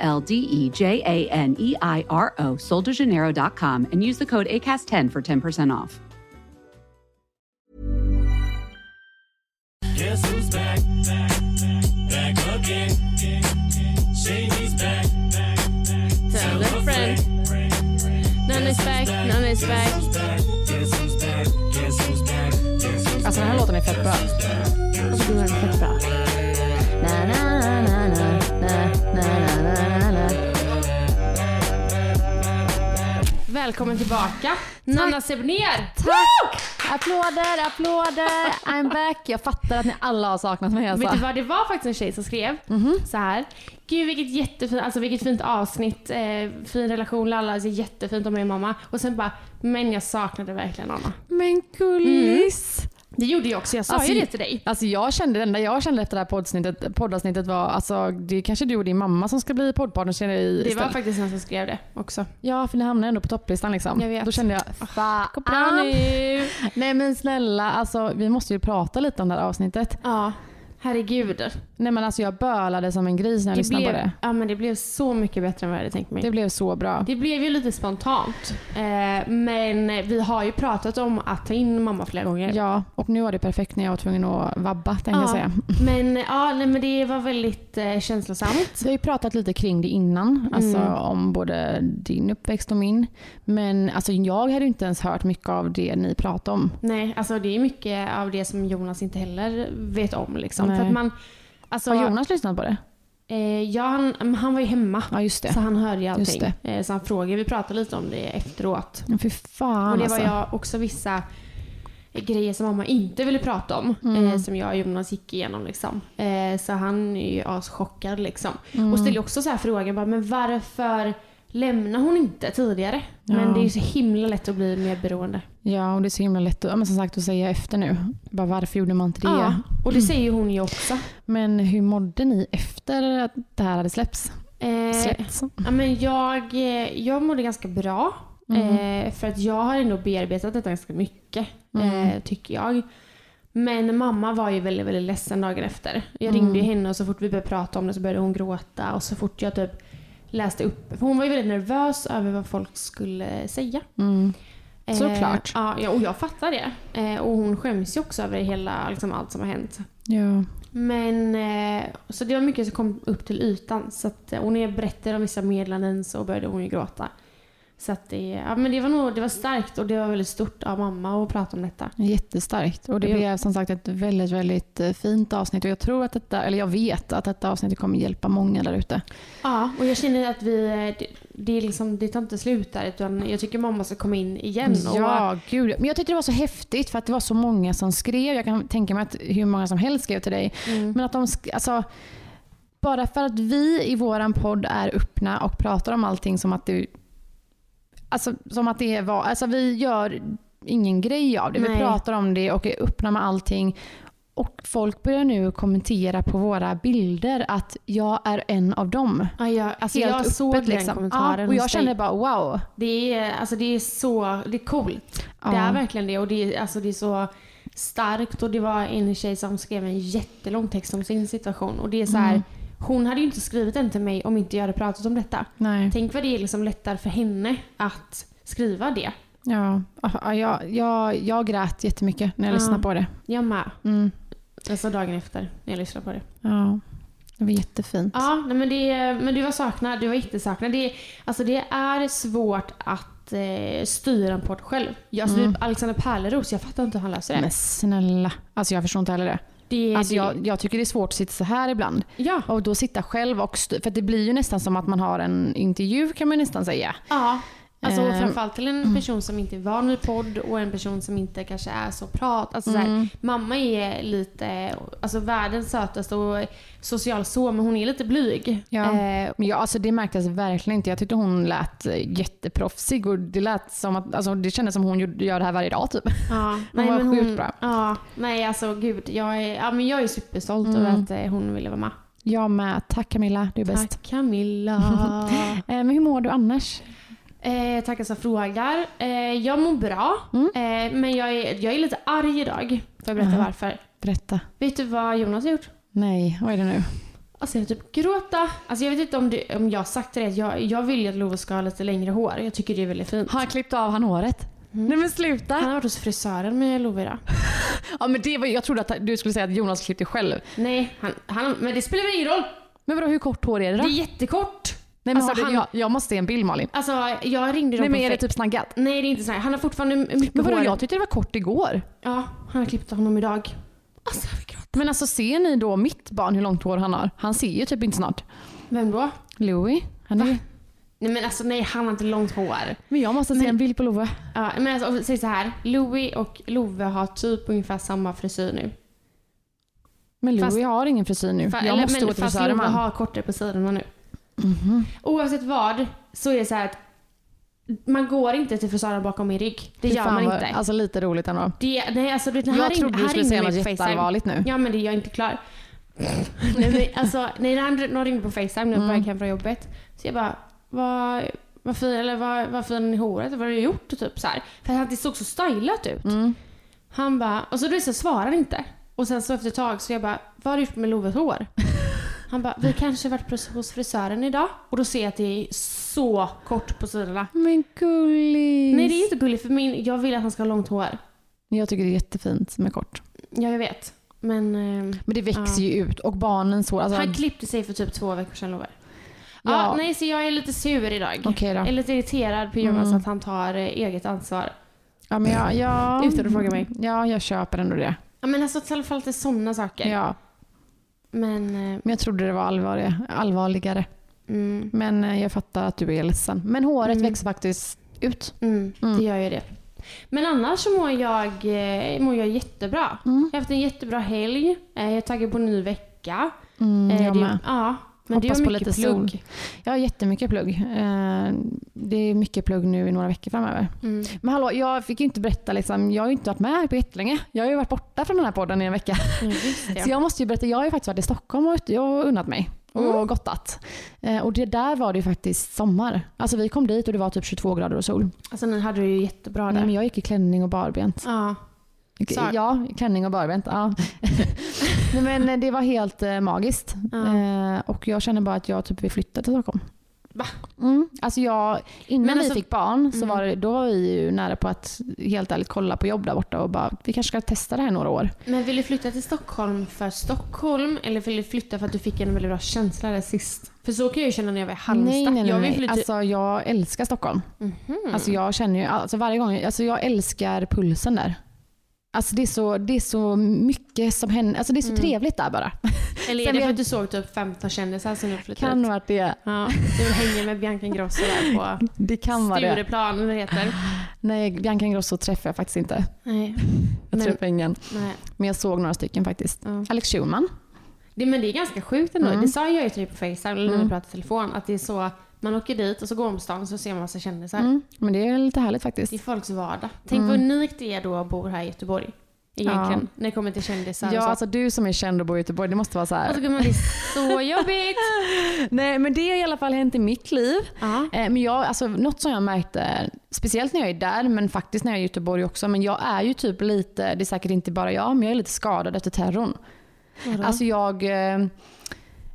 L D E J A N E I R O, soldejaneiro.com, and use the code ACAST10 for 10% off. Guess who's back? Back again. Shady's back. Tell a friend. None is back, none is back. Guess who's back? Guess who's back? Guess who's Alltså den här låten är fett bra. Och då är den fett bra. Na, na, na, na, na, na, na, na, Välkommen tillbaka, Nanna Sebner! Tack! Applåder, applåder, I'm back. Jag fattar att ni alla har saknat mig alltså. Vet du vad, det var faktiskt en tjej som skrev så här. Gud vilket jättefint, alltså vilket fint avsnitt, eh, fin relation, lalla, alltså, jättefint om och mamma. Och sen bara, men jag saknade verkligen Anna. Men gullis! Det gjorde jag också, jag sa Alltså, ju det till dig. Alltså jag kände, det enda jag kände efter det här poddsnittet, poddavsnittet var, alltså det är kanske du och din mamma som ska bli poddpartners i Det var istället. faktiskt en som skrev det också. Ja, för ni hamnade ändå på topplistan liksom. Jag vet. Då kände jag, bra fan. nu! Nej men snälla, alltså vi måste ju prata lite om det här avsnittet. Ja, herregud. Nej men alltså jag bölade som en gris när jag Det lyssnade blev, på det. ja, men det blev så mycket bättre än vad jag hade tänkt mig. Det Det, blev så bra. blev ju lite spontant. Eh, men vi har ju pratat om att ta in mamma flera gånger. Ja, och nu var det perfekt när jag var tvungen att vabba tänkte jag Ja. säga. Men, ja, nej, men det var väldigt eh, känslosamt. Vi har ju pratat lite kring det innan, alltså Mm. om både din uppväxt och min. Men alltså, jag hade inte ens hört mycket av det ni pratade om. Nej, alltså det är mycket av det som Jonas inte heller vet om. Liksom. Nej. För att man, alltså, Har Jonas lyssnat på det? Eh, ja, han, han var ju hemma. Ja. Så han hörde ju allting. Eh, så han frågade, vi pratade lite om det efteråt. Men Fy fan Och det alltså. var jag också vissa grejer som mamma inte ville prata om. Mm. Eh, som jag och Jonas gick igenom. Liksom. Eh, så han är ju aschockad liksom. Mm. Och ställde också så här frågan, bara, men varför lämnar hon inte tidigare? Men Ja. det är ju så himla lätt att bli mer beroende. Ja, och det är så himla lätt att, men som sagt, att säga efter nu. Bara, varför gjorde man inte det? Ja, och det säger ju hon ju också. Men hur mådde ni efter att det här hade släppts? Eh, släppts? ja, men jag, eh, jag mådde ganska bra. Mm. Eh, för att jag har ändå bearbetat detta ganska mycket, Mm. eh, tycker jag. Men mamma var ju väldigt, väldigt ledsen dagen efter. Jag Mm. ringde ju henne och så fort vi började prata om det så började hon gråta. Och så fort jag typ läste upp, för hon var ju väldigt nervös över vad folk skulle säga. Mm. Eh, Såklart. ja, ja, och jag fattar det. Eh, och hon skäms ju också över hela, liksom, allt som har hänt. Ja. Men, eh, så det var mycket som kom upp till ytan. Så att, och när jag berättade om vissa meddelanden så började hon ju gråta. Så att det, ja, men det var nog det var starkt och det var väldigt stort av mamma att prata om detta. Jättestarkt. Och det blev som sagt ett väldigt, väldigt eh, fint avsnitt. Och jag tror att detta, eller jag vet att detta avsnitt kommer hjälpa många där ute. Ja, och jag känner att vi, det, det, är liksom, det tar inte slut där utan jag tycker mamma ska komma in igen. Och, Ja, gud. Men jag tyckte det var så häftigt för att det var så många som skrev. Jag kan tänka mig att hur många som helst skrev till dig. mm, Men att de, alltså, bara för att vi i våran podd är öppna och pratar om allting som att det, alltså, som att det var, alltså vi gör ingen grej av det. Vi Nej. pratar om det och är öppna med allting. Och folk börjar nu kommentera på våra bilder att jag är en av dem. ja, jag, alltså Helt jag öppet, såg den liksom. kommentaren Ja, och jag kände bara wow. Det är, alltså det är så, det är coolt. Ja. Det är verkligen det och det är, alltså det är så starkt och det var en tjej som skrev en jättelång text om sin situation och det är så här, Mm. Hon hade ju inte skrivit den till mig om inte jag hade pratat om detta. Nej. Tänk vad det är liksom lättare för henne att skriva det. Ja, ja, jag, jag, jag grät jättemycket när jag Ja. lyssnade på det. Jag med. Mm. Alltså dagen efter när jag lyssnade på det. Ja, det var jättefint. Ja, nej, men, det, men du var saknad. Du var jättesaknad. Det, alltså det är svårt att eh, styra en podd själv. Jag, alltså, Mm. Alexander Pärleros, jag fattar inte hur han löser det. Men snälla, alltså jag förstår inte heller det. Det, Alltså det jag, jag tycker det är svårt att sitta så här ibland. ja. Och då sitta själv och för det blir ju nästan som att man har en intervju kan man nästan säga. ja. Alltså Eh, framförallt till en person som inte är van vid podd och en person som inte kanske är så prat. Alltså, så Mm. här, mamma är lite, alltså världens sötaste och social så, men hon är lite blyg. Ja. Eh, Men ja, alltså det märktes verkligen inte. Jag tyckte hon lät jätteproffsig och det lät som att, alltså det kändes som hon gör det här varje dag typ. ja, var sjukt bra. Ja, nej alltså gud. Jag är, ja, men jag är superstolt Mm. över att eh, hon ville vara med. Jag med. Tack Camilla, du är bäst. Tack Camilla. Eh, men hur mår du annars? Eh, tackar som frågar. Eh, jag mår bra, Mm. eh, men jag är, jag är lite arg idag. Får jag berätta Aha. varför? Berätta. Vet du vad Jonas har gjort? Nej, vad är det nu? Alltså jag typ gråta. Alltså jag vet inte om, det, om jag har sagt det. Jag, jag vill ju att Love ska ha lite längre hår. Jag tycker det är väldigt fint. Har han klippt av han håret? Mm. Nej men sluta. Han har varit hos frisören med Love idag. Ja, men det var, jag trodde att du skulle säga att Jonas klippte själv. Nej, han, han, men det spelar väl ingen roll. Men vadå, hur kort hår är det Det då? är jättekort. Nej, men alltså, du, han- jag, jag måste se en bild Malin. Alltså jag ringde Nej men är det typ snaggat? Nej det är inte här. Han har fortfarande mycket Men vadå, hår. jag tyckte det var kort igår. Ja, han har klippt honom idag. Alltså jag. Men alltså ser ni då mitt barn hur långt hår han har? Han ser ju typ inte snart. Vem då? Louis? Han är. Nej men alltså nej, han har inte långt hår. Men jag måste se Men- en bild på Love. Ja, men alltså säg så här. Louis och Love har typ ungefär samma frisyr nu. Men Louis Fast- har ingen frisyr nu. Fa- jag eller, måste gå till fast frisören Love man. har kortare på sidorna nu. Mhm. Oavsett vad så är det så här att man går inte till frisören bakom min rygg. Det Fy gör man vad- inte. Alltså lite roligt ändå. Det, nej, alltså, det, här Jag ring- trodde du här skulle säga något på jätteallvarligt nu. Ja men det är jag inte klar. nej, men, alltså, nej, han, någon ringde på FaceTime när jag Mm. var hem från jobbet. Så jag bara, vad, vad fin, eller vad, vad fin i håret, vad har du gjort? Typ så här. För att det såg så stylat ut. Mm. Han bara, och så, så svarade inte. Och sen så efter ett tag så jag bara, vad har du gjort med Loves hår? Han bara, vi kanske varit hos frisören idag. Och då ser jag att det är så kort på sidorna. Men gullis. Nej det är inte gulligt för min, jag vill att han ska ha långt hår. Jag tycker det är jättefint med kort. Ja jag vet. Men eh, Men det växer Ja. ju ut och barnens hår. Alltså, han klippte sig för typ två veckor sedan Love. Ja. Ja. nej så jag är lite sur idag. Okej då. Jag är lite irriterad på Jonas Mm. att han tar eh, eget ansvar. Ja, men jag, ja, Utan att fråga mig. Ja, jag köper ändå det. Ja men alltså i alla fall till sådana saker. Ja, Men, eh, men jag trodde det var allvarligare. allvarligare. mm, Men eh, jag fattar att du är ledsen. Men håret Mm. växer faktiskt ut. mm, Mm. det gör ju det. Men annars så mår jag, eh, mår jag jättebra. Mm. Jag har haft en jättebra helg. Jag är taggad på en ny vecka. Mm, jag det, med. Ja, men är på mycket lite plugg. sol. Jag har jättemycket plugg. Eh, Det är mycket plugg nu i några veckor framöver. Mm. Men hallå, jag fick ju inte berätta liksom, jag har ju inte varit med på jättelänge. Jag har ju varit borta från den här podden i en vecka. Ja, det. Så jag måste ju berätta, jag har ju faktiskt varit i Stockholm och och unnat mig. Och Mm. gottat. Eh, och det där var det ju faktiskt sommar. Alltså vi kom dit och det var typ 22 grader och sol. Alltså ni hade det ju jättebra där. Nej, men jag gick i klänning och barbent. Ja. Så- Ja, klänning och barbent. Ja. Men eh, det var helt eh, magiskt. Eh, och jag känner bara att jag typ vill flytta till Stockholm. Va? Mm. Alltså jag, innan Men alltså- vi fick barn så Mm. var det, då var vi ju nära på att helt ärligt kolla på jobb där borta och bara vi kanske ska testa det här några år. Men vill du flytta till Stockholm för Stockholm eller vill du flytta för att du fick en väldigt bra känsla där sist? För så kan jag ju känna när jag var i Halmstad. Nej, nej, nej. Jag vill. Alltså jag älskar Stockholm. Mhm. Alltså jag känner ju, alltså varje gång, alltså jag älskar pulsen där. Alltså det är så, det är så mycket som händer, alltså det är så Mm. trevligt där bara. Eller är det för att du såg typ 15 kändisar som du flyttade Kan vara att det, Ja, du hänga med Bianca Ingrosso där på det kan vara det. Stureplan, vad det heter. Nej, Bianca Ingrosso träffar jag faktiskt inte. Nej. Jag Men- träffar ingen. Nej. Men jag såg några stycken faktiskt. Ja. Alex Schulman. Det, men det är ganska sjukt ändå. Mm. Det sa jag ju dig på eller när Mm. vi pratade i telefon. Att det är så, man åker dit och så går man på stan och så ser man massa kändisar. Mm. Men det är lite härligt faktiskt. Det är folks vardag. Tänk Mm. vad unikt det är då att bo här i Göteborg. Egentligen. När det kommer till kändisar Ja, alltså du som är känd och bor i Göteborg, det måste vara så Alltså här. gumman, det är så jobbigt. Nej, men det har i alla fall hänt i mitt liv. Ja. Eh, Men jag, alltså, något som jag märkte, speciellt när jag är där, men faktiskt när jag är i Göteborg också, men jag är ju typ lite, det är säkert inte bara jag, men jag är lite skadad efter terrorn. Vadå? Alltså jag, eh,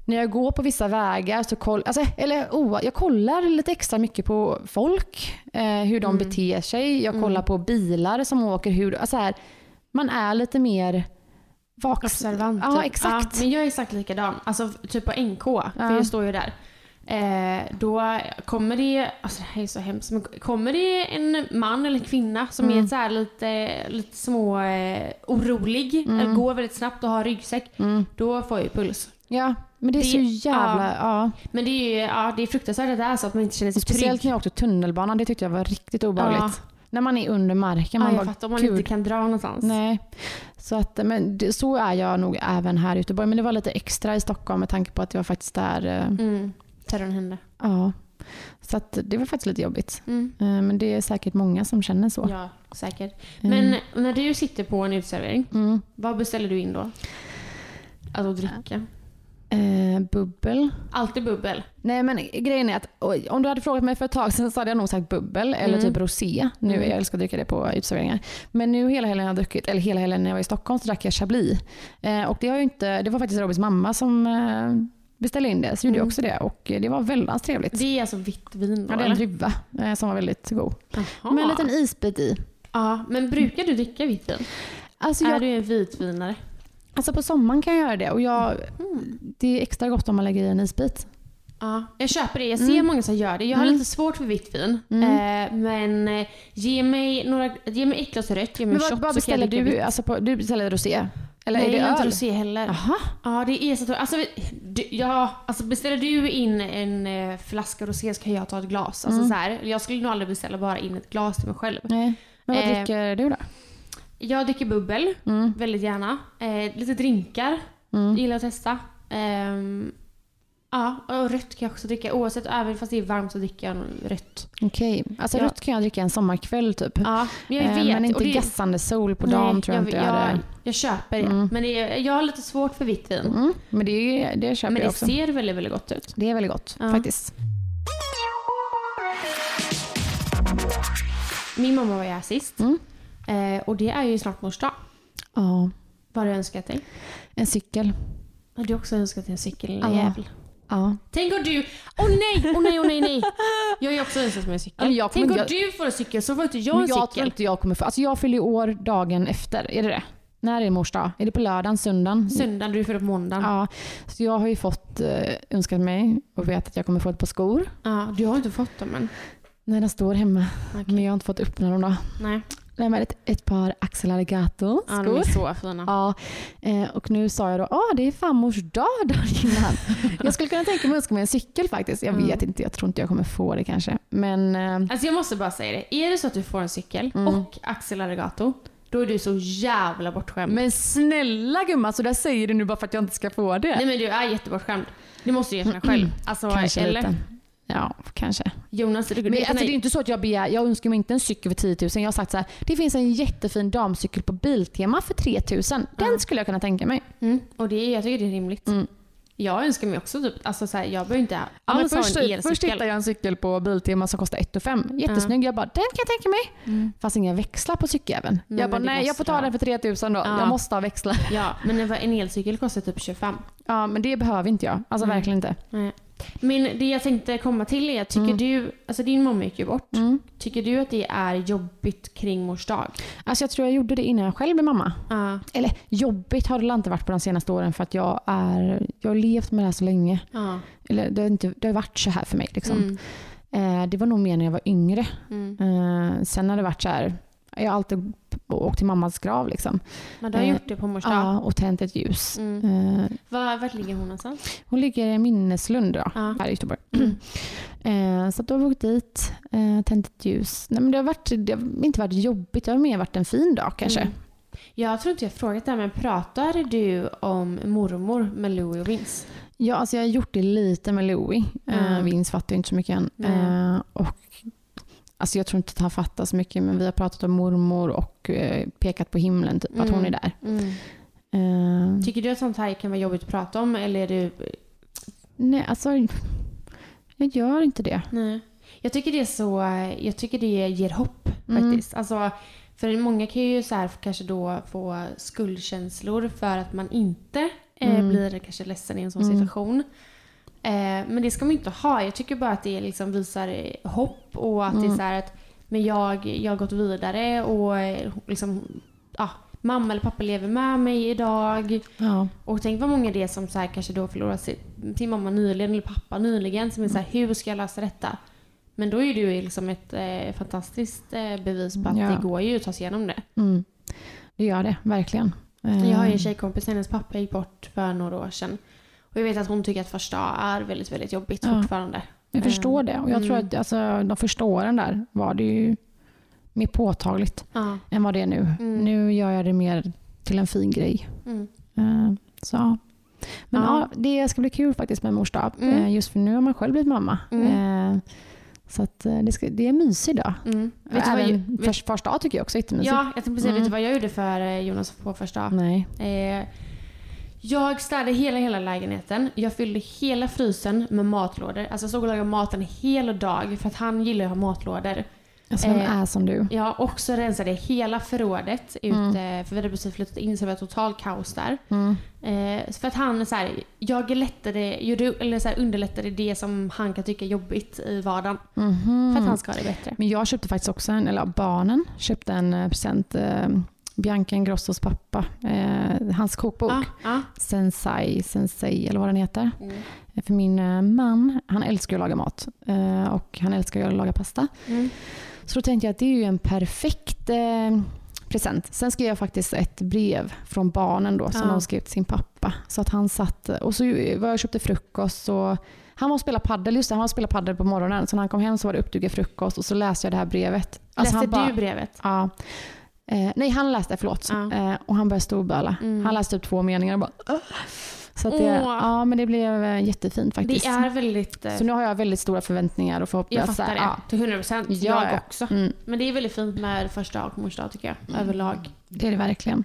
när jag går på vissa vägar så koll, alltså, eller oh, jag kollar lite extra mycket på folk, eh, hur de Mm. beter sig. Jag Mm. kollar på bilar som åker, hur, alltså här, man är lite mer vaks... Observant. Ja, typ. exakt. Ja, men jag är exakt likadan. Alltså typ på NK, för Ja. jag står ju där. Eh, då kommer det, alltså det här är så hemskt, men kommer det en man eller kvinna som Mm. är så lite, lite små eh, orolig, Mm. eller går väldigt snabbt och har ryggsäck, Mm. då får jag ju puls. Ja, Men det är Det- så jävla... Ja. Men det är ju ja, det är fruktansvärt det är så att man inte känner sig Speciellt trygg. när jag åkte tunnelbanan, det tyckte jag var riktigt obehagligt. När man är under marken. Ja, Man jag bara, fattar om man "Gud." inte kan dra någonstans. Nej. Så, att, men det, så är jag nog även här i Göteborg. Men det var lite extra i Stockholm med tanke på att jag var faktiskt där. eh, Mm. Terrorn hände. Ja. Så att det var faktiskt lite jobbigt. Mm. Eh, Men det är säkert många som känner så. Ja, säkert. Mm. Men när du sitter på en uteservering, Mm. vad beställer du in då? Alltså att dricka? Eh, bubbel. Alltid bubbel? Nej men grejen är att om du hade frågat mig för ett tag sedan så hade jag nog sagt bubbel eller Mm. typ rosé. Nu, Mm. Jag älskar att dricka det på uteserveringar. Men nu hela helgen jag druckit, eller hela helgen när jag var i Stockholm så drack jag Chablis. Eh, och det, har inte, det var faktiskt Robins mamma som eh, beställde in det. Så gjorde jag Mm. också det och det var väldigt trevligt. Det är alltså vitt vin då, Ja, det är en druva eh, som var väldigt god. Jaha. Med en liten isbit i. Ja, men brukar du dricka vitt vin? Alltså, Är jag, du en vitvinare? Alltså på sommaren kan jag göra det och jag, Mm. det är extra gott om man lägger i en isbit. Ja, jag köper det. Jag ser Mm. många som gör det. Jag har Mm. lite svårt för vitt vin. Mm. Eh, men eh, ge mig, några, ge mig ett glas rött, ge mig Men en vad, shot vad beställer du? vitt. Alltså på, du beställer rosé? Eller Nej, är det jag har inte rosé heller. Jaha. Ja, det är så alltså, du, ja, alltså beställer du in en eh, flaska rosé så kan jag ta ett glas. Alltså, Mm. så här, jag skulle nog aldrig beställa bara in ett glas till mig själv. Nej. Men vad Eh, dricker du då? Jag dricker bubbel, Mm. väldigt gärna. Eh, lite drinkar, Mm. gillar att testa. Ehm, ja, och rött kan jag också dricka. Oavsett, även fast det är varmt så dricker jag rött. Okej. Alltså Ja. rött kan jag dricka en sommarkväll typ. Ja, men jag Eh, vet. men inte det, gassande sol på Nej, dagen tror jag, inte jag jag, hade. jag köper det. Mm. Men det är, jag har lite svårt för vitt vin. Mm. Men det, det köper Men jag det också. ser väldigt, väldigt gott ut. Det är väldigt gott Ja. faktiskt. Min mamma var ju här sist. Mm. Eh, och det är ju snart mors dag. Ja. Vad har du önskat dig? En cykel. Har du också önskat dig en cykel, lilla Ja. Ja. Tänk om du... Åh nej, åh nej, åh nej, nej. Jag har ju också önskat mig en cykel. Ja, jag Tänk om inte- du får en cykel så får inte jag Men en jag tror cykel. inte jag kommer få... Alltså jag fyller år dagen efter. Är det det? När är mors dag? Är det på lördagen, söndagen? Söndagen, du får på måndagen. Ja. Ja. Så jag har ju fått eh, önskat mig och vet att jag kommer få ett par skor. du har inte fått dem än. Nej, den står hemma. Okej. Men jag har inte fått öppna dem då. Nej. Nej, men ett, ett par Axel Alligator Ja, de skor. är så fina. Ja, eh, och nu sa jag då, ah, det är farmors dag dagen innan. jag skulle kunna tänka mig att önska mig en cykel faktiskt. Jag Mm. vet inte, jag tror inte jag kommer få det kanske. Men eh, Alltså jag måste bara säga det. Är det så att du får en cykel Mm. och Axel Arigato, då är du så jävla bortskämd. Men snälla gumman, så där säger du nu bara för att jag inte ska få det. Nej men du är jättebortskämd. Det måste du erkänna själv. Alltså, kanske eller? lite. Ja, kanske. Jonas, du, Men alltså, det är inte så att jag begär, jag önskar mig inte en cykel för 10 000. Jag har sagt så här, det finns en jättefin damcykel på Biltema för 3 000. Den Ja. skulle jag kunna tänka mig. mm, och det, är- jag tycker det är rimligt. Mm. Jag önskar mig också typ, alltså så här, jag behöver inte Ja, alls först, ha en först hittade elcykel. jag en cykel på Biltema som kostar 1 500. Jättesnygg. Jag bara, den kan jag tänka mig. Mm. Fanns inga växlar på cykeläven. Nej, jag bara, nej jag får ta ha. den för 3000 då. Ja. Jag måste ha växlar. Ja, men en, en elcykel kostar typ 25. Ja men det behöver inte jag. Alltså Mm. verkligen inte. Nej. Men det jag tänkte komma till är, tycker Mm. du, alltså din mamma gick ju bort. Mm. Tycker du att det är jobbigt kring mors dag? Alltså jag tror jag gjorde det innan jag själv blev mamma. Ja. Eller jobbigt har det inte varit på de senaste åren för att jag, är, jag har levt med det här så länge. Ja. Eller det har, inte, det har varit så här för mig. Liksom. Mm. Eh, det var nog mer när jag var yngre. Mm. Eh, sen har det varit så här, jag har alltid åkt till mammas grav liksom. Men du har Eh, gjort det på mors dag? Ja, och tänt ett ljus. Mm. Eh, Var, vart ligger hon någonstans? hon ligger i Minneslund då, Ja. här i Göteborg. Eh, så då har vi åkt dit, eh, tänt ett ljus. Nej, men det, har varit, det har inte varit jobbigt, det har mer varit en fin dag kanske. Mm. Jag tror inte jag frågat det här, men pratar du om mormor med Louie och Vince? Ja, alltså jag har gjort det lite med Louie. Eh, Mm. Vince fattar inte så mycket än. Eh, och, alltså jag tror inte att han fattar så mycket, men vi har pratat om mormor och eh, pekat på himlen, typ, att Mm. hon är där. Mm. Eh, Tycker du att sånt här kan vara jobbigt att prata om eller är du... nej, alltså jag gör inte det. Nej. Jag tycker det är så... Jag tycker det ger hopp Mm. faktiskt. Alltså, för många kan ju så här kanske då få skuldkänslor för att man inte eh, Mm. blir kanske ledsen i en sån Mm. situation. Eh, men det ska man inte ha. Jag tycker bara att det liksom visar eh, hopp och att det är Mm. så här att men jag, jag har gått vidare och eh, liksom, ja, mamma eller pappa lever med mig idag. Ja. Och tänk vad många det är som så här kanske då förlorar sin, mamma nyligen eller pappa nyligen som är så här, hur ska jag lösa detta? Men då är du ju liksom ett eh, fantastiskt eh, bevis på att Ja. det går ju att ta sig igenom det. Mm. Det gör det, verkligen. Eh, Jag har ju en tjejkompis, hennes pappa gick bort för några år sedan. Och jag vet att hon tycker att första är väldigt, väldigt jobbigt Ja. fortfarande. Jag förstår det. Och jag tror Mm. att alltså, de första åren där var det ju mer påtagligt Ja. än vad det är nu. Mm. Nu gör jag det mer till en fin grej. Mm. Eh, Så. Men Ja. ja. det ska bli kul faktiskt med mors dag. Mm. Eh, Just för nu har man själv blivit mamma. Mm. Eh, Så att det, ska, det är en mysig dag. Mm. Vet Även jag, vet, förs- första dag tycker jag också är jättemysig. ja, jag tänkte precis, Mm. vet du vad jag gjorde för Jonas på första Nej. Eh, jag städade hela, hela lägenheten. Jag fyllde hela frysen med matlådor. Alltså jag stod och lagade maten hela dag för att han gillar att ha matlådor. Alltså vem Eh, är som du? Jag också rensade hela förrådet ute, Mm. för vi hade precis flyttat in så det var total kaos där. Mm. Eh, för att han så här, jag lättade, eller så här, underlättade det som han kan tycka är jobbigt i vardagen. Mhm. För att han ska ha det bättre. Men jag köpte faktiskt också, en, eller barnen köpte en eh, present. Eh, Bianca Ingrossos pappa. Eh, hans kokbok. Ja, ja. Sensei, Sensei eller vad den heter. Mm. För min eh, man, han älskar att laga mat. Eh, och han älskar att laga pasta. Mm. Så då tänkte jag att det är ju en perfekt eh, present. Sen skrev jag faktiskt ett brev från barnen då som Ja. de skrev till sin pappa. Så att han satt, och så var jag och köpte frukost och han var och spelade paddel, just det, han var och spelade paddel på morgonen. Så när han kom hem så var det uppdukat frukost och så läste jag det här brevet. Alltså Läste han bara- du brevet? Ja. Eh, nej, han läste, förlåt. Ja. Eh, och han började storböla. Mm. Han läste typ två meningar och bara "Åh." Så att det, Åh. ja, men det blev eh, jättefint faktiskt. Det är väldigt... eh, Så nu har jag väldigt stora förväntningar och förhoppningar. jag fattar det. ja. Till 100 procent. Ja, jag ja. också. Mm, Men det är väldigt fint med första och mors dag tycker jag. Överlag. det är det verkligen.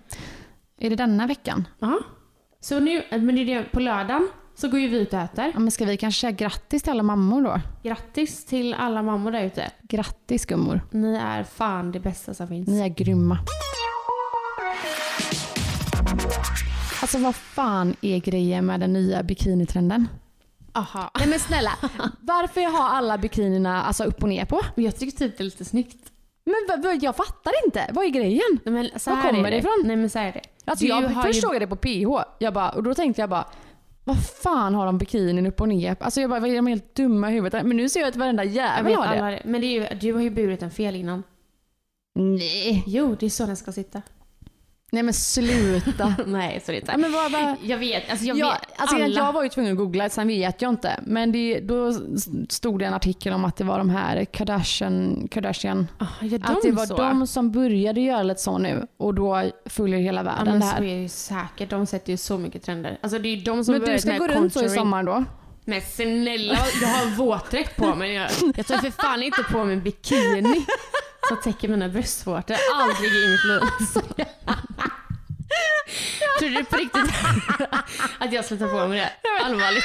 Är det denna veckan? Ja. Så nu, men det är det, på lördagen så går ju vi ut och äter. Ja, men ska vi kanske säga grattis till alla mammor då? Grattis till alla mammor där ute. Grattis gummor. Ni är fan det bästa som finns. Ni är grymma. Alltså vad fan är grejen med den nya bikinitrenden? Aha. Nej men snälla, varför har alla bikinierna alltså upp och ner på? Jag tycker typ det är lite snyggt. Men jag fattar inte, vad är grejen? Nej, men så Var kommer det ifrån? Nej men så är det. Alltså Du jag, först ju- såg jag det på PH jag bara, och då tänkte jag bara vad fan har de bikinin upp och ner? Alltså jag bara, är de helt dumma i huvudet? Men nu ser jag att varenda jävel har det. Men det är ju, du har ju burit en fel innan. Nej. Jo, det är så den ska sitta. Nej men sluta. Nej, så det är inte. Nej, men vad, vad, Jag vet, alltså jag jag, vet. alltså alla. jag var ju tvungen att googla, sen vet jag inte. Men det, då stod det en artikel om att det var de här Kardashian, Kardashian gör de att det var så? de som började göra lite så nu och då följer hela Ja, världen men det så här. är det ju säkert. De sätter ju så mycket trender. Alltså det är ju de som Men du ska gå runt så i sommar då? Men snälla, jag har våtdräkt på mig. Jag, jag tar för fan inte på mig bikini som täcker mina bröstvårtor. Aldrig i mitt liv. Tror du på riktigt att jag slutar på med det? Allvarligt.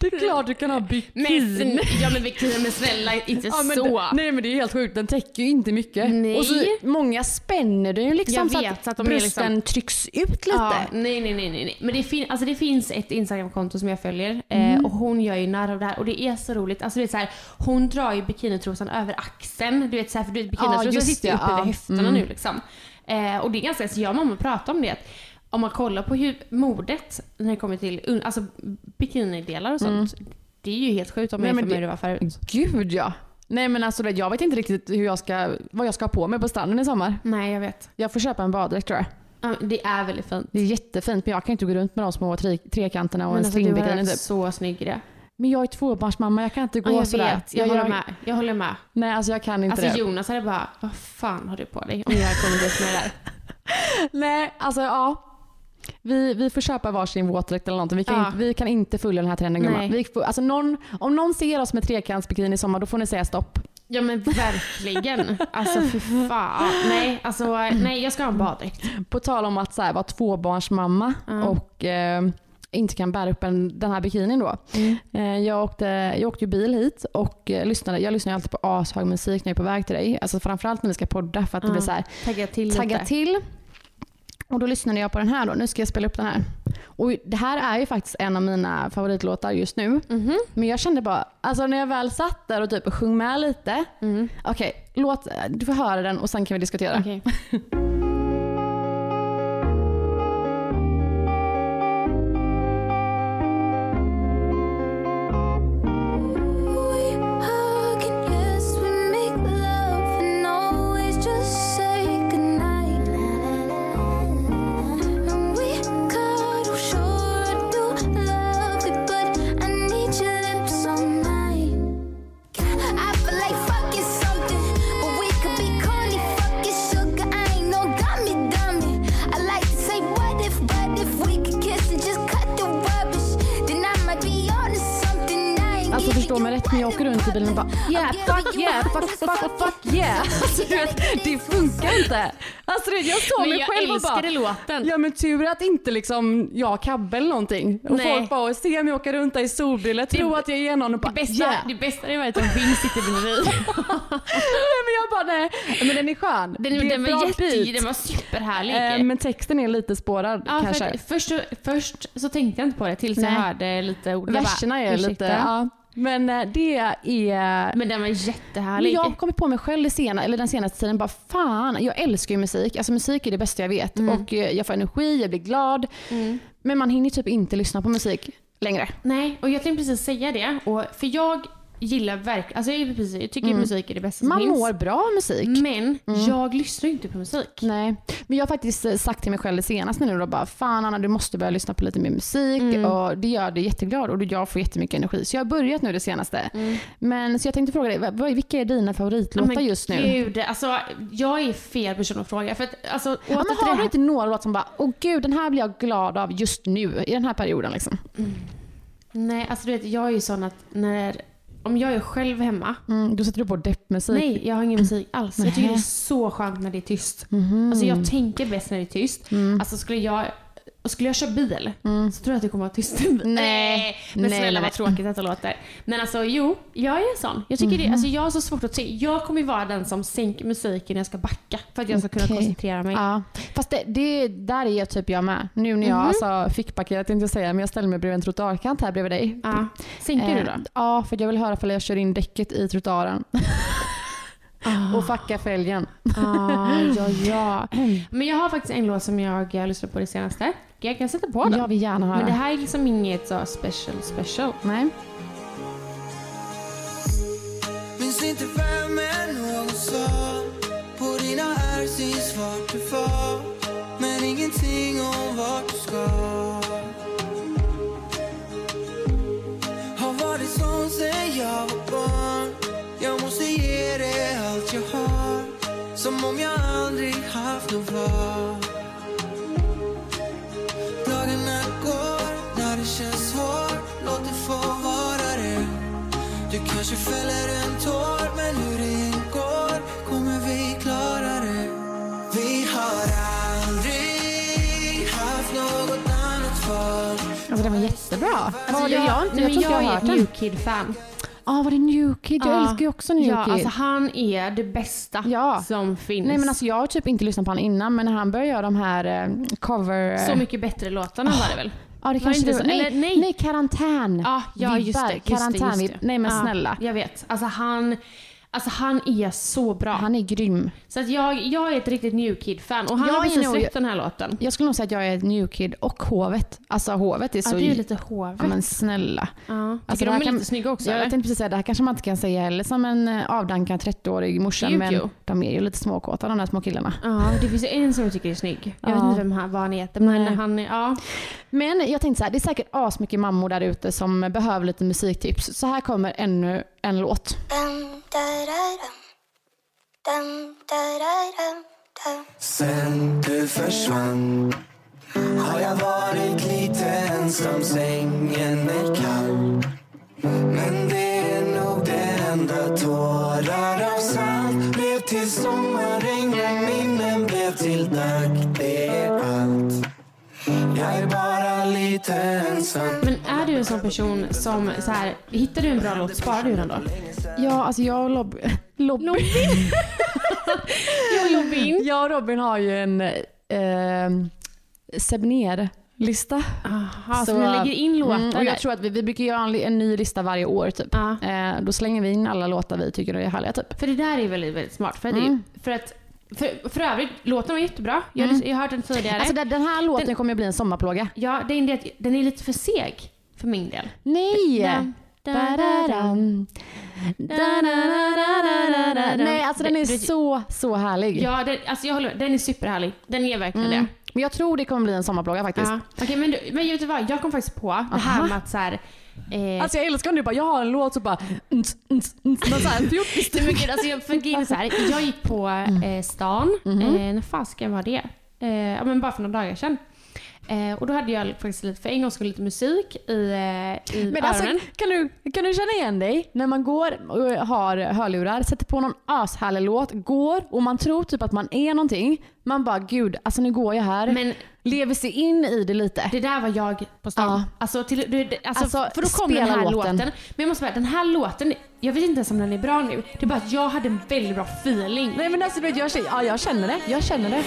Det är klart du kan ha Men, bikini. sn- ja men bikini, men snälla inte Ja, men så. nej men det är helt sjukt, den täcker ju inte mycket. Nej. Och så många spänner den ju liksom Jag så vet, att, så att brösten liksom- trycks ut lite. Ja, nej, nej, nej, nej. Men det, fin- alltså det finns ett Instagramkonto som jag följer Mm. eh, och hon gör ju narr av det här och det är så roligt. Alltså det är så här, hon drar ju bikinitrosan över axeln. Du vet så här, för du vet, bikinitrosan just sitter ju det, upp ja. över höfterna Mm. nu liksom. Eh, och det är ganska, så jag och mamma pratar om det. Om man kollar på hur modet när det kommer till alltså bikinidelar och sånt. Det är ju helt sjukt om Mm. Nej, jag men jämför med hur det var förut. Gud ja. Nej men alltså jag vet inte riktigt hur jag ska, vad jag ska ha på mig på stranden i sommar. Nej, jag vet. Jag får köpa en baddräkt tror jag. Ja, det är väldigt fint. Det är jättefint men jag kan inte gå runt med de små tre, trekanterna och Men en alltså, du har typ. så snygg i det. Men jag är tvåbarnsmamma, jag kan inte gå Ja, jag sådär. vet, jag, håller med. Jag håller med. Nej alltså jag kan inte Alltså det. Jonas hade bara, vad fan har du på dig? Om jag kommer dit med det där. Nej alltså ja. Vi, vi får köpa varsin våtdräkt eller någonting. Vi kan, Ja. inte, vi kan inte följa den här trenden gumman. Nej. Vi får, alltså någon, om någon ser oss med trekantsbikini i sommar då får ni säga stopp. Ja men verkligen. Alltså för fan. Nej, alltså nej jag ska ha en baddräkt. På tal om att så här, vara tvåbarnsmamma Ja. och eh, inte kan bära upp en, den här bikinin då. Eh, jag, åkte, jag åkte ju bil hit och eh, lyssnade, jag lyssnar ju alltid på ashög musik när jag är på väg till dig. Alltså framförallt när vi ska podda för att det Ja. blir så här, Tagga till tagga lite. till. Och då lyssnade jag på den här då. Nu ska jag spela upp den här. Och det här är ju faktiskt en av mina favoritlåtar just nu. Mhm. Men jag kände bara, alltså när jag väl satt där och typ sjöng med lite. Mm. Okej, låt, du får höra den och sen kan vi diskutera. Okej. när jag åker runt i bilen och bara yeah, fuck yeah, fuck, fuck, fuck yeah. Alltså, du vet, det funkar inte. Alltså, jag Men mig jag själv och bara låten. Ja men tur att inte liksom jag har Cabbe eller någonting. Och Nej. folk bara ser mig åka runt där i solbrillor, tror att jag är någon och bara Det bästa, yeah. det bästa är att vind sitter bredvid. Nej, men jag bara nej, men den är skön. Den, det är den, var jätte, den var superhärlig. Eh, men texten är lite spårad ja, kanske. för, först, först så tänkte jag inte på det tills jag Nej. hörde lite ord. Jag Verserna är lite, ja. Men eh, det är Men den var Men jättehärlig. jag har kommit på mig själv det sena, eller den senaste tiden, bara fan, jag älskar ju musik. Alltså musik är det bästa jag vet. Och eh, jag får energi, jag blir glad. Men man hinner typ inte lyssna på musik längre. Nej, och jag tänkte precis säga det. Och, för jag gillar verkligen, alltså jag, precis, jag tycker musik är det bästa som Man finns. mår bra av musik. Men jag lyssnar ju inte på musik. Nej, men jag har faktiskt eh, sagt till mig själv det senaste nu då bara fan Anna du måste börja lyssna på lite mer musik och det gör dig jätteglad och jag får jättemycket energi. Så jag har börjat nu det senaste. Men så jag tänkte fråga dig, vilka är dina favoritlåtar Men just nu? Gud, alltså, jag är fel person att fråga. För att, alltså, Ja, men har du inte några låtar som bara, åh gud den här blir jag glad av just nu i den här perioden liksom? Nej, alltså du vet, jag är ju sån att när, om jag är själv hemma, Mm, då sätter du på deppmusik. nej, jag har ingen musik alls. Jag tycker det är så skönt när det är tyst. Mhm. Alltså jag tänker bäst när det är tyst. Mm. Alltså skulle jag, och skulle jag köra bil så tror jag att det kommer vara tyst. Nej. Men Nej, snälla nej. vad tråkigt detta låter. Men alltså jo, jag är sån. Jag tycker Mhm. det, alltså jag har så svårt att se. Jag kommer vara den som sänker musiken när jag ska backa för att jag ska kunna Okej. koncentrera mig. Ja, fast det, det, där är typ jag med. Nu när jag Mhm. alltså, fick parkerat tänkte jag säga, men jag ställer mig bredvid en trottoarkant här bredvid dig. Ja. Sänker du då? Eh, Ja, för jag vill höra ifall jag kör in däcket i trottoaren. Och fucka fälgen. Ah, ja, ja. Men jag har faktiskt en låt som jag har lyssnat på det senaste. Jag kan sätta på den. Jag vill gärna höra. Men det här är liksom inget så special special. Nej. Minns inte vem men någon sa På dina här syns vart du var Men ingenting om vart du ska om jag aldrig haft någon var Dagarna går när det känns svårt Låt det få vara det du kanske fäller en tår men hur det än går kommer vi klara det Vi har aldrig haft något annat val Alltså den var jättebra. Det jag, jag Jag jag jag har är ett. New Kid-fan. Ja, var det New Kid? Jag Ja. älskar ju också New Ja, Kid. alltså han är det bästa Ja. som finns. Nej men alltså jag har typ inte lyssnat på honom innan men när han började göra de här eh, cover... Så mycket bättre låtarna var det väl? Ja det Var kanske det var. Nej, nej. nej. karantän. Ja, ja just det. Just det, just det. Nej men snälla. Jag vet. Alltså han, alltså han är så bra. Han är grym. Så att jag, jag är ett riktigt New Kid-fan och han Jag har precis nog- släppt den här låten. Jag skulle nog säga att jag är ett New Kid och Hovet. Alltså Hovet är Ja, så... det är lite hovet. Ja men snälla. Ja. Alltså, Tycker de är kan- lite snygga också Jag eller? tänkte precis säga, det här kanske man inte kan säga heller som en eh, avdankad 30-årig morsa men de är ju lite småkåta de där små killarna. Ja, det finns ju en som jag tycker är snygg. Jag vet Ja. inte vem han, vad han heter men Nej. han är, ja. Men jag tänkte så här, det är säkert asmycket mammor där ute som behöver lite musiktips. Så här kommer ännu en låt. Sen du försvann har jag varit lite ensam, sängen är kall Men det är nog det enda. Tårar av sand blev till sommarregn och minnen blev till dag Det är allt Jag är bara lite ensam Men är du en sån person som så här, hittar du en bra låt, sparar du den då? Ja, alltså jag och Lob... Lob... Jag och Robin. Jag och Robin har ju en eh, Sebner-lista. Jaha, så, ni lägger in låtar Mm, och jag tror att vi, vi brukar göra en, en ny lista varje år typ. Eh, då slänger vi in alla låtar vi tycker är härliga typ. För det där är väldigt, väldigt smart. För, det, Mm. för att för, för övrigt, låten var jättebra. Jag, har- jag har hört den tidigare. Alltså den, den här låten Den- kommer ju bli en sommarplåga. ja, det är det att den är lite för seg för min del. Nej! Nej, alltså den är Det- det- så, så härlig. Ja, den, alltså jag håller. Den är superhärlig. Den är verkligen Mm. det. Men jag tror det kommer bli en sommarplåga faktiskt. Ja. Okej, men, du, men vet du vad? Jag kom faktiskt på det här Aha. med att så här, eh, Alltså jag älskar när du bara, jag har en låt så bara, ns, ns, ns, så här. Nej, men gud, alltså jag, för grejen så här, jag gick på eh, stan, Mhm. eh, när fasken var det? Eh, ja, men bara för några dagar sedan. Eh, och då hade jag faktiskt lite, för en gång skulle lite musik i, eh, i Men alltså, öronen. kan du, kan du känna igen dig när man går och har hörlurar, sätter på någon ashärlig låt, går och man tror typ att man är någonting. Man bara gud, alltså nu går jag här. Men Lever sig in i det lite. det där var jag på stan. Ja. Alltså, till, det- alltså, Alltså, för då kom den här låten. låten. Men jag måste säga, den här låten, jag vet inte ens om den är bra nu. Det är bara att jag hade en väldigt bra feeling. Nej men alltså vet du, jag, känner- ja, jag känner det. Jag känner det.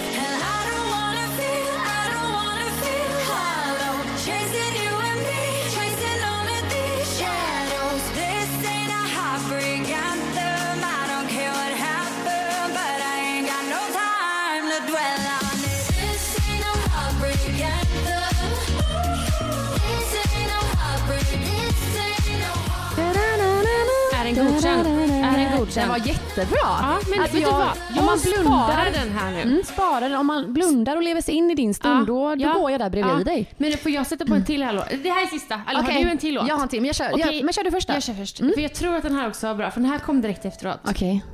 Den godkänd? Är den godkänd? Den var jättebra. Ja, men Alltså, vet du jag- vad? om man blundar- sparar den här nu. Mm, spara den. Om man blundar och lever sig in i din stund, Ja, då, då ja, går jag där bredvid ja. dig. Men får jag sätta på en till här låt? Det här är sista. Eller Okej, har du en till låt? Jag har en till, men jag kör, Okej, jag, men kör du först då. Jag kör först. För jag tror att den här också var bra, för den här kom direkt efteråt. Okej.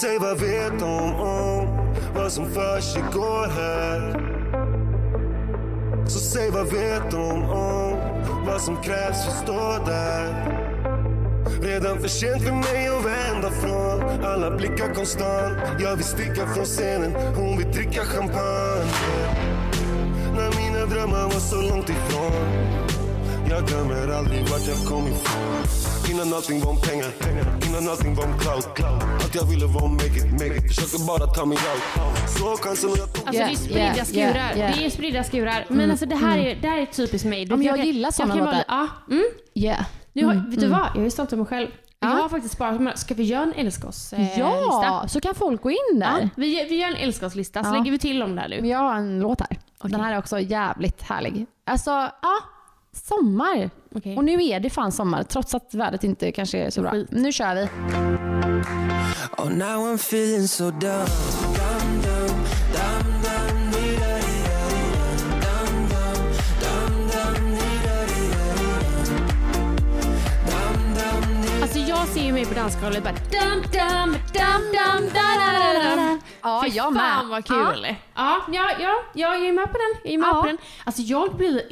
Säg vad vet de om vad som försiggår här? Så säg vad vet de om vad som krävs för att stå där? Redan för sent för mig att vända från alla blickar konstant Jag vill sticka från scenen, hon vill dricka champagne När mina drömmar var så långt ifrån Jag glömmer aldrig vart jag kom ifrån Innan allting var om pengar, innan allting var om clout Allt jag ville var make it, make it Försöker bara ta mig out Så chansen jag tog Alltså Yeah, det är spridda yeah, skurar. yeah, yeah. Det är spridda skurar. Men alltså det här är, det här är typiskt mig. Ja, men jag gillar såna kan låtar. Ja. Mm. Yeah. Nu har, Mm, vet du mm. vad? Jag är stolt över mig själv. Jag Ja. har faktiskt sparat med- Ska vi göra en älskos eh, lista? Ja, så kan folk gå in Ja, där. vi, vi gör en älskoslista, så Ja. lägger vi till dem där nu. Men Jag har en låt här. Den här är också jävligt härlig. Alltså, ja. Sommar. Okej. Och nu är det fan sommar, trots att vädret inte kanske är så bra. Skit. Nu kör vi. Oh, jag ser ju mig på dansgolvet bara dum dum dum dum da da da da Ja, jag med. fan vad kul. Ja, ja, ja, jag är med på den. Jag är med Ja. på den. Alltså jag blir...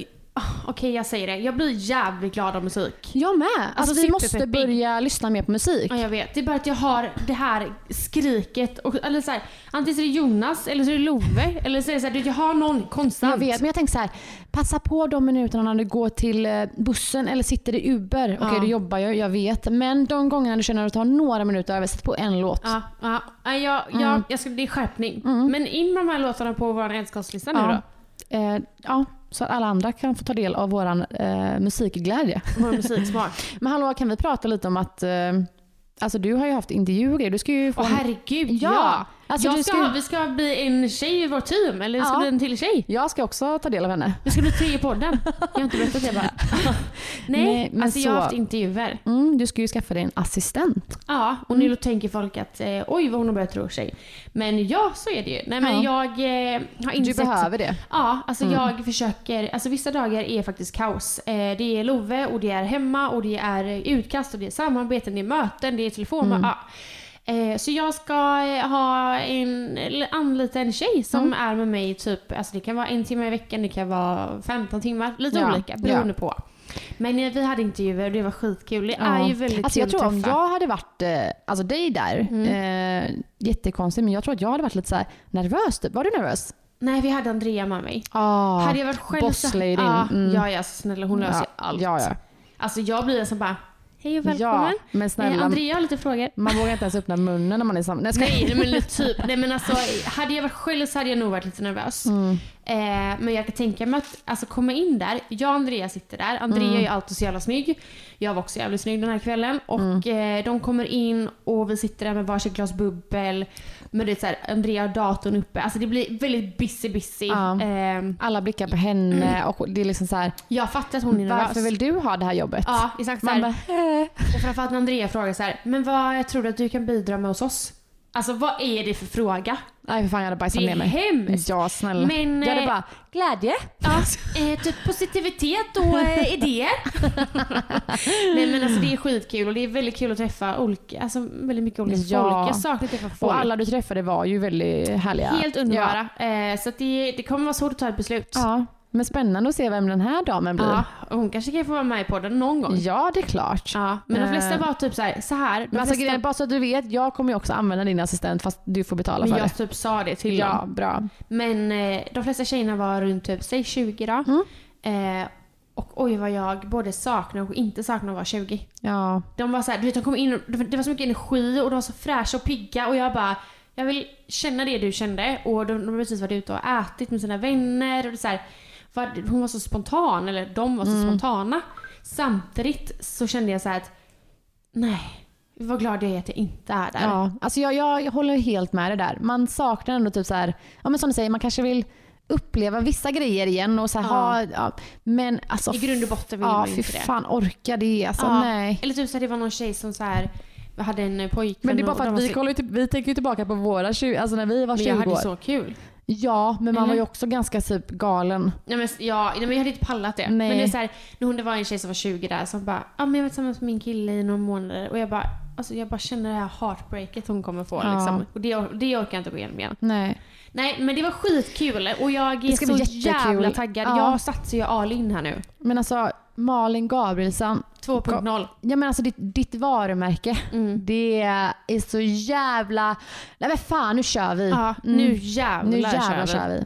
Okej, jag säger det. Jag blir jävligt glad av musik. Jag med. Alltså, Alltså, vi måste börja lyssna mer på musik. Ja, jag vet. Det är bara att jag har det här skriket. Och, eller så här, antingen så är det Jonas, eller så är det Love. Eller så är det så här, jag har någon konstant. Jag vet, men jag tänker så här. Passa på de minuterna när du går till eh, bussen eller sitter i Uber. Okej, Ja. du jobbar ju, jag vet. Men de gångerna du känner att du tar några minuter över, sätt på en låt. Ja, ja, ja, jag, Mm. jag, jag ska, det är skärpning. Men in med de här låtarna på vår älskarslista nu Ja. då. Eh, ja, så att alla andra kan få ta del av våran eh, musikglädje. Vår musiksmak. Men hallå, kan vi prata lite om att eh, Alltså du har ju haft intervjuer. Du ska ju få Åh en- herregud, Ja. ja! Alltså, jag du ska, ska- ha- Vi ska bli en tjej i vårt team, eller det ska Ja. bli en till tjej. Jag ska också ta del av henne. Vi ska bli tre i podden. Jag har inte berättat det bara. Nej, Nej, men alltså jag har så- haft intervjuer. Mm, du ska ju skaffa dig en assistent. Ja, och nu tänker folk att eh, oj vad hon har börjat tro sig. Men ja, så är det ju. Nej men jag eh, har Du insett... behöver det. Ja, alltså Mm. jag försöker, alltså vissa dagar är faktiskt kaos. Eh, det är Love och det är hemma och det är utkast och det är samarbeten, det är möten, det är telefon. Mm. Ja. Eh, så jag ska eh, ha en, anlita en tjej som Mm. är med mig typ, alltså det kan vara en timme i veckan, det kan vara 15 timmar, lite Ja, olika beroende på. Men eh, vi hade intervjuer och det var skitkul. Det är ju väldigt alltså, jag tror om jag hade varit, alltså dig där, Mm. eh, jättekonstigt, men jag tror att jag hade varit lite så nervös. Typ. Var du nervös? Nej, vi hade Andrea med mig. Ah, hade jag varit själv så... bossladyn. Ja, Mm. ja, ja, så snälla hon löser ja, allt. Ja, ja. Alltså jag blir som bara, hej och välkommen. ja, men Eh, snälla. Andrea har lite frågor. Man vågar inte ens öppna munnen när man är samma. Nej. Nej, men typ. Nej, men alltså, hade jag varit själv så hade jag nog varit lite nervös. Mm. Eh, men jag kan tänka mig att alltså, komma in där. Jag och Andrea sitter där. Andrea Mm. är ju alltid så jävla snygg. Jag var också jävligt snygg den här kvällen. Och Mm. eh, de kommer in och vi sitter där med varsitt glas bubbel. Men det är så här, Andrea har datorn uppe. Alltså det blir väldigt busy busy. Ja. Eh, Alla blickar på henne och det är liksom så här. jag fattar att hon är nervös. Varför vill du ha det här jobbet? Ja, exakt. Man bara, och framförallt när Andrea frågar så här, men vad tror du att du kan bidra med hos oss? Alltså vad är det för fråga? Nej för fan jag hade bajsat Det ner är mig. hemskt. Ja snälla. Men, jag hade eh, bara, glädje. Ja, eh, typ positivitet och eh, idéer. Nej men alltså det är skitkul och det är väldigt kul att träffa olika, alltså väldigt mycket olika Ja. folk. Jag saknar att träffa folk. Och alla du träffade var ju väldigt härliga. Helt underbara. Eh, så det, det kommer vara svårt att ta ett beslut. Ja. Men spännande att se vem den här damen blir. Ja, hon kanske kan få vara med i podden någon gång. Ja, det är klart. Ja, men de flesta Eh. var typ så här, så här. Men alltså, flesta, bara så att du vet, jag kommer ju också använda din assistent fast du får betala men för jag det. typ sa det till Ja, dem. bra. Men eh, de flesta tjejerna var runt typ, säg 20 då. Mm. Eh, och oj vad jag både saknar och inte saknar att vara 20. Ja. De var så här, du vet de kom in och det var så mycket energi och de var så fräscha och pigga och jag bara jag vill känna det du kände och de, de har precis varit ute och ätit med sina vänner och det så här, var, hon var så spontan, eller de var så Mm. spontana. Samtidigt så kände jag så här att nej, vad glad jag är att jag inte är där. Ja, alltså jag, jag, håller helt med dig där. Man saknar ändå typ så här, ja men som du säger, man kanske vill uppleva vissa grejer igen och så här, Ja. ha, ja, men alltså I grund och botten vill ja, man ju inte det. fan orka det alltså, Ja. nej. Eller typ så här, det var någon tjej som så här hade en pojkvän Men det är bara för att vi, så- kollar typ- vi tänker ju tillbaka på våra 20, alltså när vi var men 20 jag hade år. så kul. Ja, men man var ju Eller? också ganska typ galen. Nej men, ja, men jag hade inte pallat det. Nej. Men det är så här, när hon, det var en tjej som var 20 där som bara, ja men jag var tillsammans med min kille i några månader och jag bara, alltså jag bara känner det här heartbreaket hon kommer få Ja. liksom. Och det, det orkar jag inte gå igenom igen. Nej. Nej men det var skitkul och jag är så jättekul. jävla taggad. Ja. Jag satsar ju all in här nu. Men alltså Malin Gabrielsson, 2.0. ja men alltså ditt, ditt varumärke, Mm. det är så jävla, nej men fan nu kör vi. Ja, Mm. nu jävlar, Nu jävlar kör vi.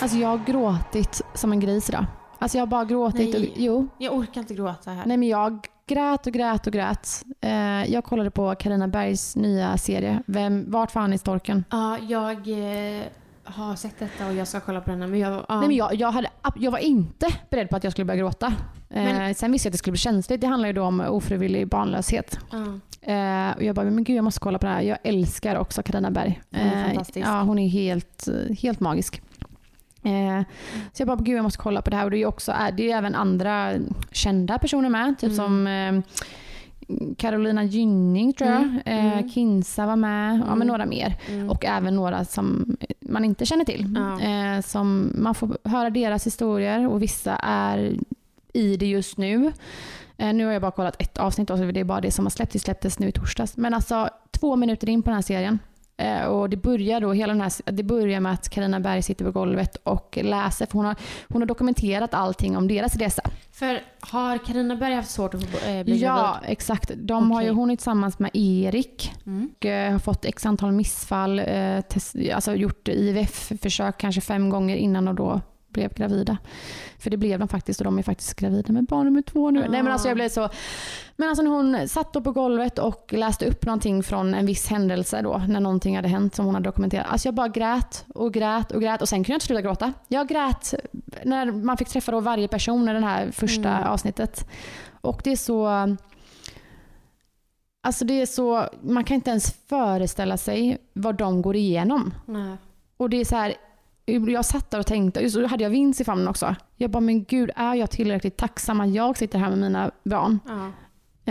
Alltså jag har gråtit som en gris idag. Alltså jag har bara gråtit. Nej. Och, jo. Jag orkar inte gråta här. Nej men jag grät och grät och grät. Eh, jag kollade på Karina Bergs nya serie. Vem, vart fan är storken? Ja, jag eh, har sett detta och jag ska kolla på den men jag... Ja. Nej, men jag, jag, hade, jag var inte beredd på att jag skulle börja gråta. Eh, Men- sen visste jag att det skulle bli känsligt. Det handlar ju då om ofrivillig barnlöshet. Ja. Eh, och jag bara, men gud jag måste kolla på det här. Jag älskar också Carina Berg. Hon är Eh, fantastisk. Ja, hon är helt, helt magisk. Eh, så jag bara, gud jag måste kolla på det här. Och det är också, det är även andra kända personer med. Typ Mm. som eh, Carolina Gynning tror jag. Mm, Eh, mm. Kinsa var med. Ja, Mm. men några mer. Mm. Och även några som man inte känner till. Ja. Som man får höra deras historier och vissa är i det just nu. Nu har jag bara kollat ett avsnitt och det är bara det som har släppts. Det släpptes nu i torsdags. Men alltså två minuter in på den här serien. Eh, och det börjar då, hela den här, det börjar med att Karina Berg sitter på golvet och läser. För hon har, hon har dokumenterat allting om deras resa. För har Karina Berg haft svårt att få, eh, bli Ja, gravid? exakt. De har ju, hon är tillsammans med Erik Mm. och eh, har fått x antal missfall. Test, alltså gjort IVF-försök kanske fem gånger innan de då blev gravida. För det blev de faktiskt och de är faktiskt gravida med barn nummer två nu. Ah. Nej men alltså jag blev så... Men alltså när hon satt då på golvet och läste upp någonting från en viss händelse då, när någonting hade hänt som hon hade dokumenterat. Alltså jag bara grät och grät och grät och sen kunde jag inte sluta gråta. Jag grät när man fick träffa då varje person i det här första Mm. avsnittet. Och det är så... Alltså det är så, man kan inte ens föreställa sig vad de går igenom. Nej. Och det är så här, jag satt där och tänkte, och så hade jag vinst i famnen också. Jag bara, men gud är jag tillräckligt tacksam att jag sitter här med mina barn? Ja.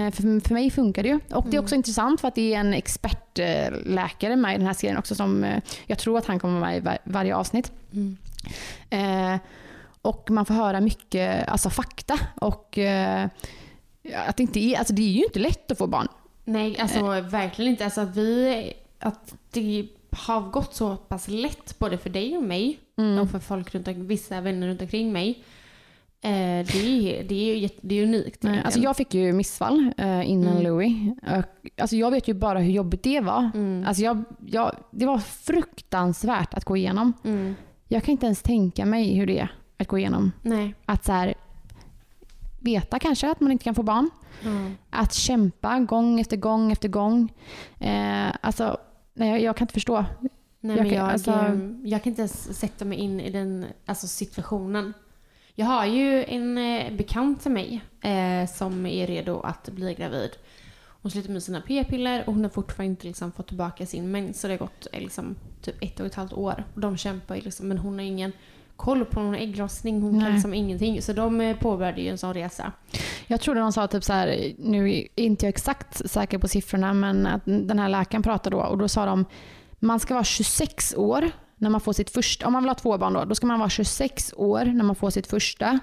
Eh, För, för mig funkar det ju. Och det är Mm. också intressant för att det är en expertläkare med i den här serien också som eh, jag tror att han kommer med i var, varje avsnitt. Mm. Eh, och man får höra mycket alltså, fakta. Och eh, att det, inte är, alltså, det är ju inte lätt att få barn. Nej, alltså verkligen inte. Alltså vi... Att det har gått så pass lätt både för dig och mig Mm. och för folk runt vissa vänner runt omkring mig. Eh, det, är, det, är ju, det är unikt. Nej, alltså jag fick ju missfall eh, innan Mm. Louis. Och, alltså jag vet ju bara hur jobbigt det var. Mm. Alltså jag, jag, det var fruktansvärt att gå igenom. Mm. Jag kan inte ens tänka mig hur det är att gå igenom. Nej. Att så här, veta kanske att man inte kan få barn. Mm. Att kämpa gång efter gång efter gång. Eh, alltså, nej, jag, jag kan inte förstå. Nej, Jag men jag, alltså- jag kan inte ens sätta mig in i den alltså, situationen. Jag har ju en eh, bekant till mig eh, som är redo att bli gravid. Hon slutar med sina p-piller och hon har fortfarande inte liksom, fått tillbaka sin mens. Så det har gått eh, liksom, typ ett och ett halvt år. Och de kämpar liksom, men hon har ingen koll på någon ägglossning. Hon Nej. kan liksom ingenting. Så de eh, påbörjade ju en sån resa. Jag trodde de sa typ så här, nu är inte jag exakt säker på siffrorna, men att den här läkaren pratade då och då sa de man ska vara 26 år när man får sitt första, om man vill ha två barn då, då ska man vara 26 år när man får sitt första.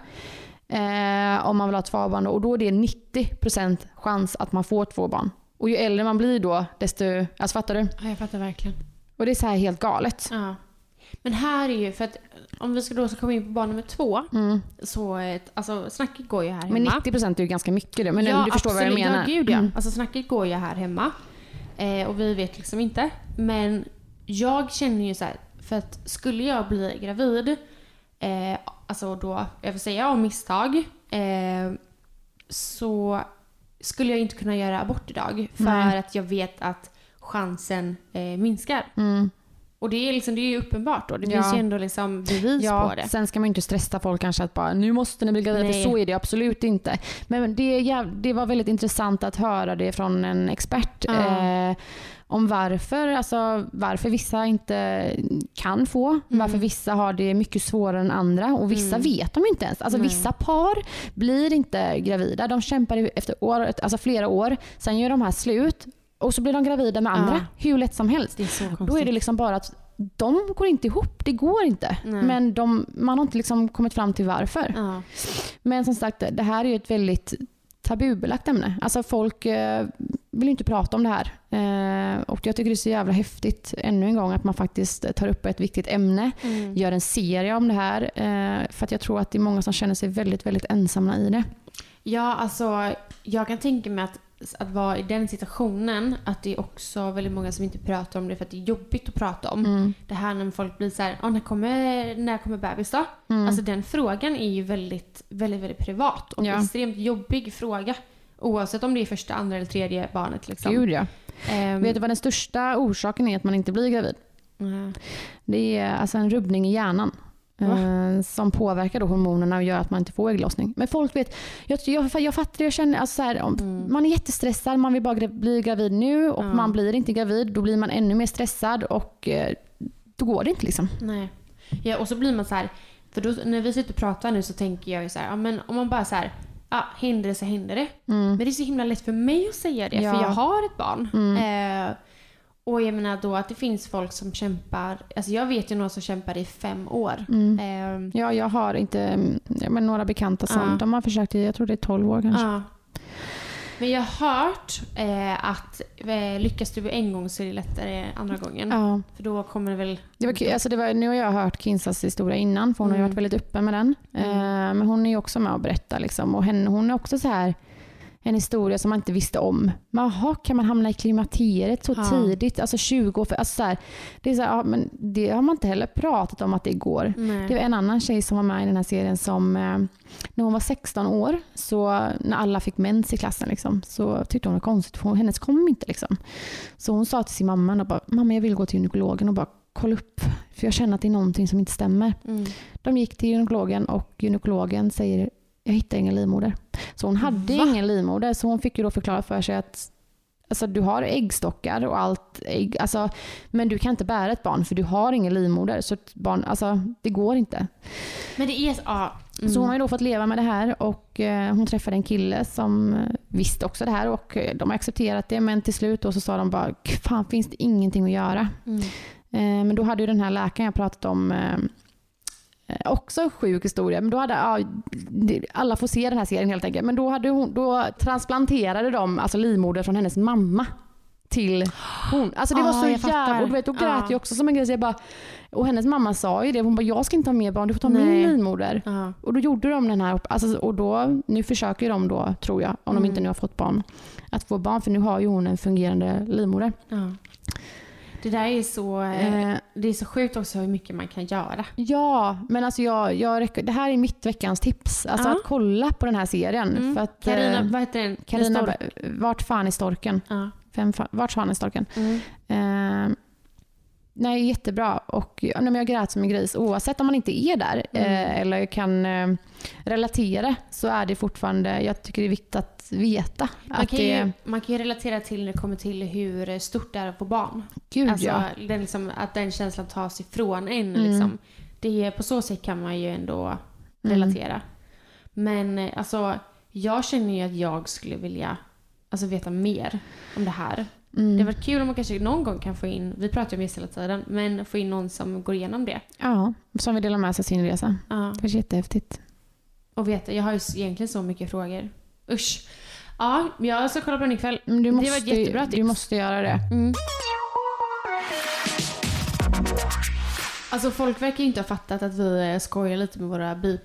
Eh, om man vill ha två barn då, och då är det 90% chans att man får två barn. Och ju äldre man blir då, desto, alltså fattar du? Ja, jag fattar verkligen. Och det är så här helt galet. Ja. Men här är ju, för att om vi ska då komma in på barn nummer två. Mm. Så eh, alltså, snacket går ju här hemma. Men 90% är ju ganska mycket det. Men ja, du förstår vad jag absolut. menar. Ja, gud ja. Mm. Alltså snacket går ju här hemma. Eh, och vi vet liksom inte. Men jag känner ju så här, för att skulle jag bli gravid, eh, alltså då, jag får säga av misstag, eh, så skulle jag inte kunna göra abort idag. För Nej. att jag vet att chansen eh, minskar. Mm. Och det är, liksom, det är ju uppenbart då. Det Ja. finns ju ändå liksom bevis Ja, på det. sen ska man ju inte stressa folk kanske att bara nu måste ni bli gravida, för så är det absolut inte. Men det, det var väldigt intressant att höra det från en expert. Ja. Eh, om varför, alltså, varför vissa inte kan få, Mm. varför vissa har det mycket svårare än andra och vissa vet de inte ens. Alltså, vissa par blir inte gravida, de kämpar efter år, alltså flera år, sen gör de här slut och så blir de gravida med andra Ja. hur lätt som helst. Det är så. Då är det liksom bara att de går inte ihop. Det går inte. Nej. Men de, man har inte liksom kommit fram till varför. Ja. Men som sagt, det här är ett väldigt tabubelagt ämne. Alltså folk eh, vill inte prata om det här. Eh, och jag tycker det är så jävla häftigt ännu en gång att man faktiskt tar upp ett viktigt ämne. Mm. Gör en serie om det här. Eh, för att jag tror att det är många som känner sig väldigt, väldigt ensamma i det. Ja, alltså jag kan tänka mig att, att vara i den situationen, att det är också väldigt många som inte pratar om det för att det är jobbigt att prata om. Mm. Det här när folk blir så här, "Ah, när, kommer, när kommer bebis då? Mm. Alltså den frågan är ju väldigt, väldigt, väldigt privat och Ja. extremt jobbig fråga. Oavsett om det är första, andra eller tredje barnet. Liksom. Gud ja. Ehm, Vet du vad den största orsaken är att man inte blir gravid? nej. Det är alltså en rubbning i hjärnan. Va? eh, Som påverkar då hormonerna och gör att man inte får ägglossning. Men folk vet, jag, jag, jag fattar jag känner, alltså så här, Mm. man är jättestressad, man vill bara gra- bli gravid nu och Ja. man blir inte gravid. Då blir man ännu mer stressad och eh, då går det inte liksom. Nej. Ja, och så blir man så här, för då, när vi sitter och pratar nu så tänker jag ju så här, ja, men om man bara så här, ja, händer det så händer det. Men det är så himla lätt för mig att säga det, Ja. för jag har ett barn. Eh, och jag menar då att det finns folk som kämpar, alltså jag vet ju några som kämpar i fem år. Eh, Ja, jag har inte, mm, men några bekanta som, Ja. de har försökt i, jag tror det är 12 år kanske. ja. Men jag har hört eh, att eh, lyckas du en gång så är det lättare andra gången. Ja. För då kommer det väl... Det var, kul. alltså det var, nu har jag hört Kinsas historia innan, för hon har Mm. varit väldigt öppen med den. Eh, men hon är ju också med och berättar. Liksom. Och henne, hon är också så här en historia som man inte visste om. Men Jaha, kan man hamna i klimakteriet så Ja. tidigt? Alltså 20 år? För, alltså så här, det, är så här, ja, men det har man inte heller pratat om att det går. Nej. Det var en annan tjej som var med i den här serien som eh, när hon var 16 år, så när alla fick mens i klassen liksom, så tyckte hon det var konstigt för hon- hennes kom inte. Liksom. Så hon sa till sin mamma, och bara, mamma jag vill gå till gynekologen och bara kolla upp, för jag känner att det är någonting som inte stämmer. Mm. De gick till gynekologen och gynekologen säger jag hittar ingen livmoder. Så hon hade Va? ingen livmoder så hon fick ju då förklara för sig att alltså, du har äggstockar och allt ägg, alltså, men du kan inte bära ett barn för du har ingen livmoder. Så ett barn, alltså, det går inte. Men det är. Ja. Mm. Så hon har ju då fått leva med det här och eh, hon träffade en kille som eh, visste också det här och eh, de har accepterat det men till slut då så sa de bara fan finns det ingenting att göra. Mm. Eh, Men då hade ju den här läkaren jag pratat om eh, också en sjuk historia. Men då hade, ja, alla får se den här serien helt enkelt. Men då, hade hon, då transplanterade de alltså livmoder från hennes mamma till hon. Alltså det var Ah, så jag fattar. jävla... Och du vet, då grät Ja. jag också som en grej. Så jag bara, och hennes mamma sa ju det. Hon bara, jag ska inte ha mer barn, du får ta min Nej. livmoder. Ja. Och då gjorde de den här, alltså, och då, nu försöker de då, tror jag, om de inte nu har fått barn, att få barn. För nu har ju hon en fungerande livmoder. Det där är så, eh, Eh, det är så sjukt också hur mycket man kan göra. ja, men alltså jag, jag, det här är mitt veckans tips. Alltså Ja. att kolla på den här serien. Mm. För att, Carina, eh, vad heter den? Carina, vart fan är storken? Ja. Vem fa- vart fan är storken? Mm. Eh, nej, jättebra. Och nej, jag grät som en gris. Oavsett om man inte är där eh, eller kan eh, relatera så är det fortfarande, jag tycker det är viktigt att veta. Man, att kan det, ju, man kan ju relatera till när det kommer till hur stort det är att få barn. gud Alltså, ja. den liksom, att den känslan tas ifrån en. Mm. Liksom. Det, på så sätt kan man ju ändå Mm. relatera. Men eh, alltså, jag känner ju att jag skulle vilja alltså, veta mer om det här. Mm. Det var kul om man kanske någon gång kan få in, vi pratar ju om gäster hela tiden, men få in någon som går igenom det. Ja, som vill dela med sig av sin resa. Ja. Det är jättehäftigt. Och veta, jag har ju egentligen så mycket frågor. Usch. Ja, jag ska kolla på den ikväll. Men du Det var måste, ett jättebra tips. Du måste göra det. Mm. Alltså folk verkar ju inte ha fattat att vi eh, skojar lite med våra beep.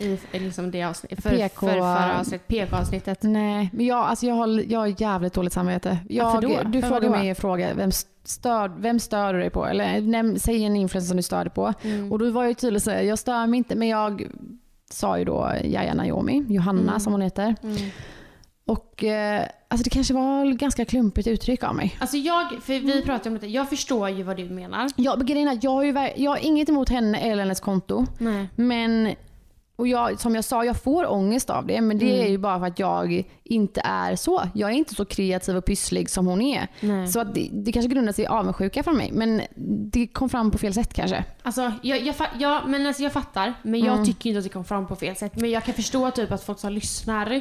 I, liksom det avsnittet. För, PK. för, förra avsnitt, PK-avsnittet. Nej, men jag, alltså jag, har, jag har jävligt dåligt samvete. Jag, då? Du frågar mig en fråga, vem stör, vem stör du dig på? Eller näm, säg en influencer som du stör dig på. Mm. Och då var jag ju tydlig och säga, jag stör mig inte, men jag sa ju då Jaja Naomi, Johanna Mm. som hon heter. Mm. Och eh, alltså det kanske var ganska klumpigt uttryck av mig. Alltså jag, för vi pratar om det, jag förstår ju vad du menar. Men grejen jag, har ju, jag har inget emot henne eller hennes konto. Nej. Men, och jag, som jag sa, jag får ångest av det. Men det Mm. är ju bara för att jag inte är så. Jag är inte så kreativ och pysslig som hon är. Nej. Så att det, det kanske grundar sig i avundsjuka från mig. Men det kom fram på fel sätt kanske. Alltså, jag, jag, ja, men alltså jag fattar, men jag Mm. tycker inte att det kom fram på fel sätt. Men jag kan förstå typ att folk som lyssnar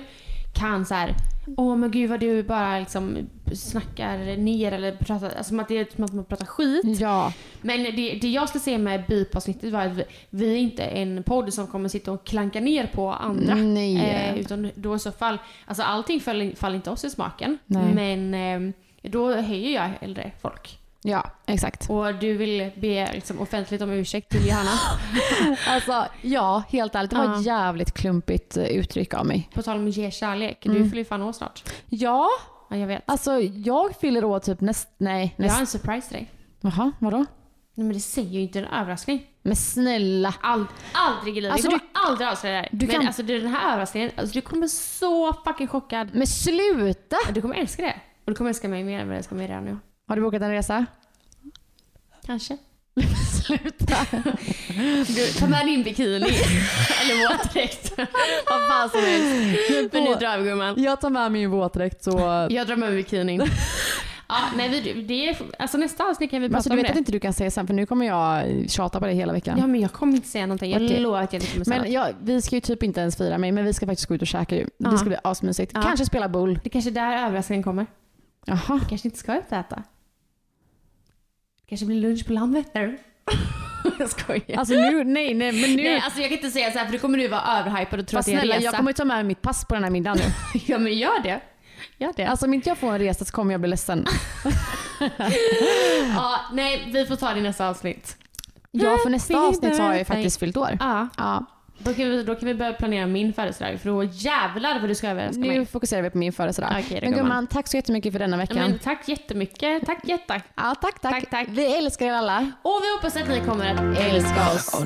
kan så här. Åh men gud vad du bara liksom snackar ner eller pratar, alltså att det är som att man pratar skit. Ja. Men det, det jag ska säga med BIP-avsnittet var att vi, vi är inte en podd som kommer sitta och klanka ner på andra. Nej. Eh, utan då i så fall, alltså allting faller, faller inte oss i smaken. Nej. Men eh, då höjer jag äldre folk. Ja, exakt. Och du vill be liksom, offentligt om ursäkt till Johanna. Alltså, ja, helt ärligt. Det var ett jävligt klumpigt eh, uttryck av mig. På tal om att ge kärlek. Du Mm. fyller ju fan år snart. Ja, Ja, jag vet. alltså jag fyller år typ näst... Nej, Jag har näst... en surprise till dig. Jaha, vadå? Nej men det säger ju inte en överraskning. Men snälla. Ald, aldrig i livet. Alltså, jag du- kommer aldrig avslöja det här. du Men kan- alltså den här överraskningen, alltså, du kommer så fucking chockad. Men sluta! Du kommer älska det. Och du kommer älska mig mer än vad jag älskar mig redan nu. Har du bokat en resa? Kanske. Sluta. Du, ta med din bikini. Eller våtdräkt. Vad fan som helst. Men nu drar vi gumman. Jag tar med min våtdräkt så... Jag drar med mig bikinin. Ja, nej, vi, det är, alltså nästa avsnitt kan vi Men prata alltså, du om vet det. att inte du kan säga sen för nu kommer jag tjata på dig hela veckan. Ja, men jag kommer inte säga någonting. Jag Okej. lovar att jag inte kommer säga men något. ja, vi ska ju typ inte ens fira mig men vi ska faktiskt gå ut och käka ju. Ja. Det ska bli asmysigt. Ja. Kanske spela bull. Det kanske är där överraskningen kommer. Jaha. kanske inte ska ut och äta. Kanske blir lunch på Landvetter. jag skojar. Alltså nu, nej nej men nu. Nej, alltså jag kan inte säga så här för då kommer du vara överhypad och tro Fast att det är en snälla resa. jag kommer ta med mitt pass på den här middagen nu. Ja men gör det. Gör det. Alltså om inte jag får en resa så kommer jag bli ledsen. ja, nej, vi får ta det i nästa avsnitt. Ja för nästa avsnitt så har jag ju faktiskt fyllt år. Ja, Ja. Då kan, vi, då kan vi börja planera min födelsedag för då jävlar vad du ska överraska Nu mig. fokuserar vi på min födelsedag. Okej, men gumman. gumman, tack så jättemycket för denna Ja, veckan. men, tack jättemycket. Tack jätta. Ja, tack, tack. Tack, tack. Vi älskar er alla. Och vi hoppas att ni kommer att älska oss. Oh,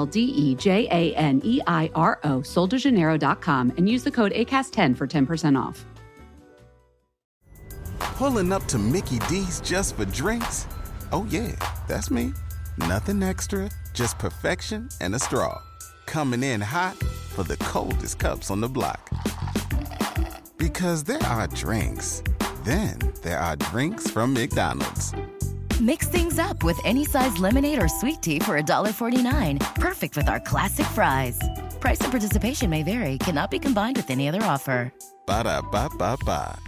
L D E J A N E I R O, soldejaneiro.com, and use the code ACAST10 for 10% off. Pulling up to Mickey D's just for drinks? Oh, yeah, that's me. Nothing extra, just perfection and a straw. Coming in hot for the coldest cups on the block. Because there are drinks, then there are drinks from McDonald's. Mix things up with any size lemonade or sweet tea for $1.49. Perfect with our classic fries. Price and participation may vary, cannot be combined with any other offer. Ba da ba ba ba.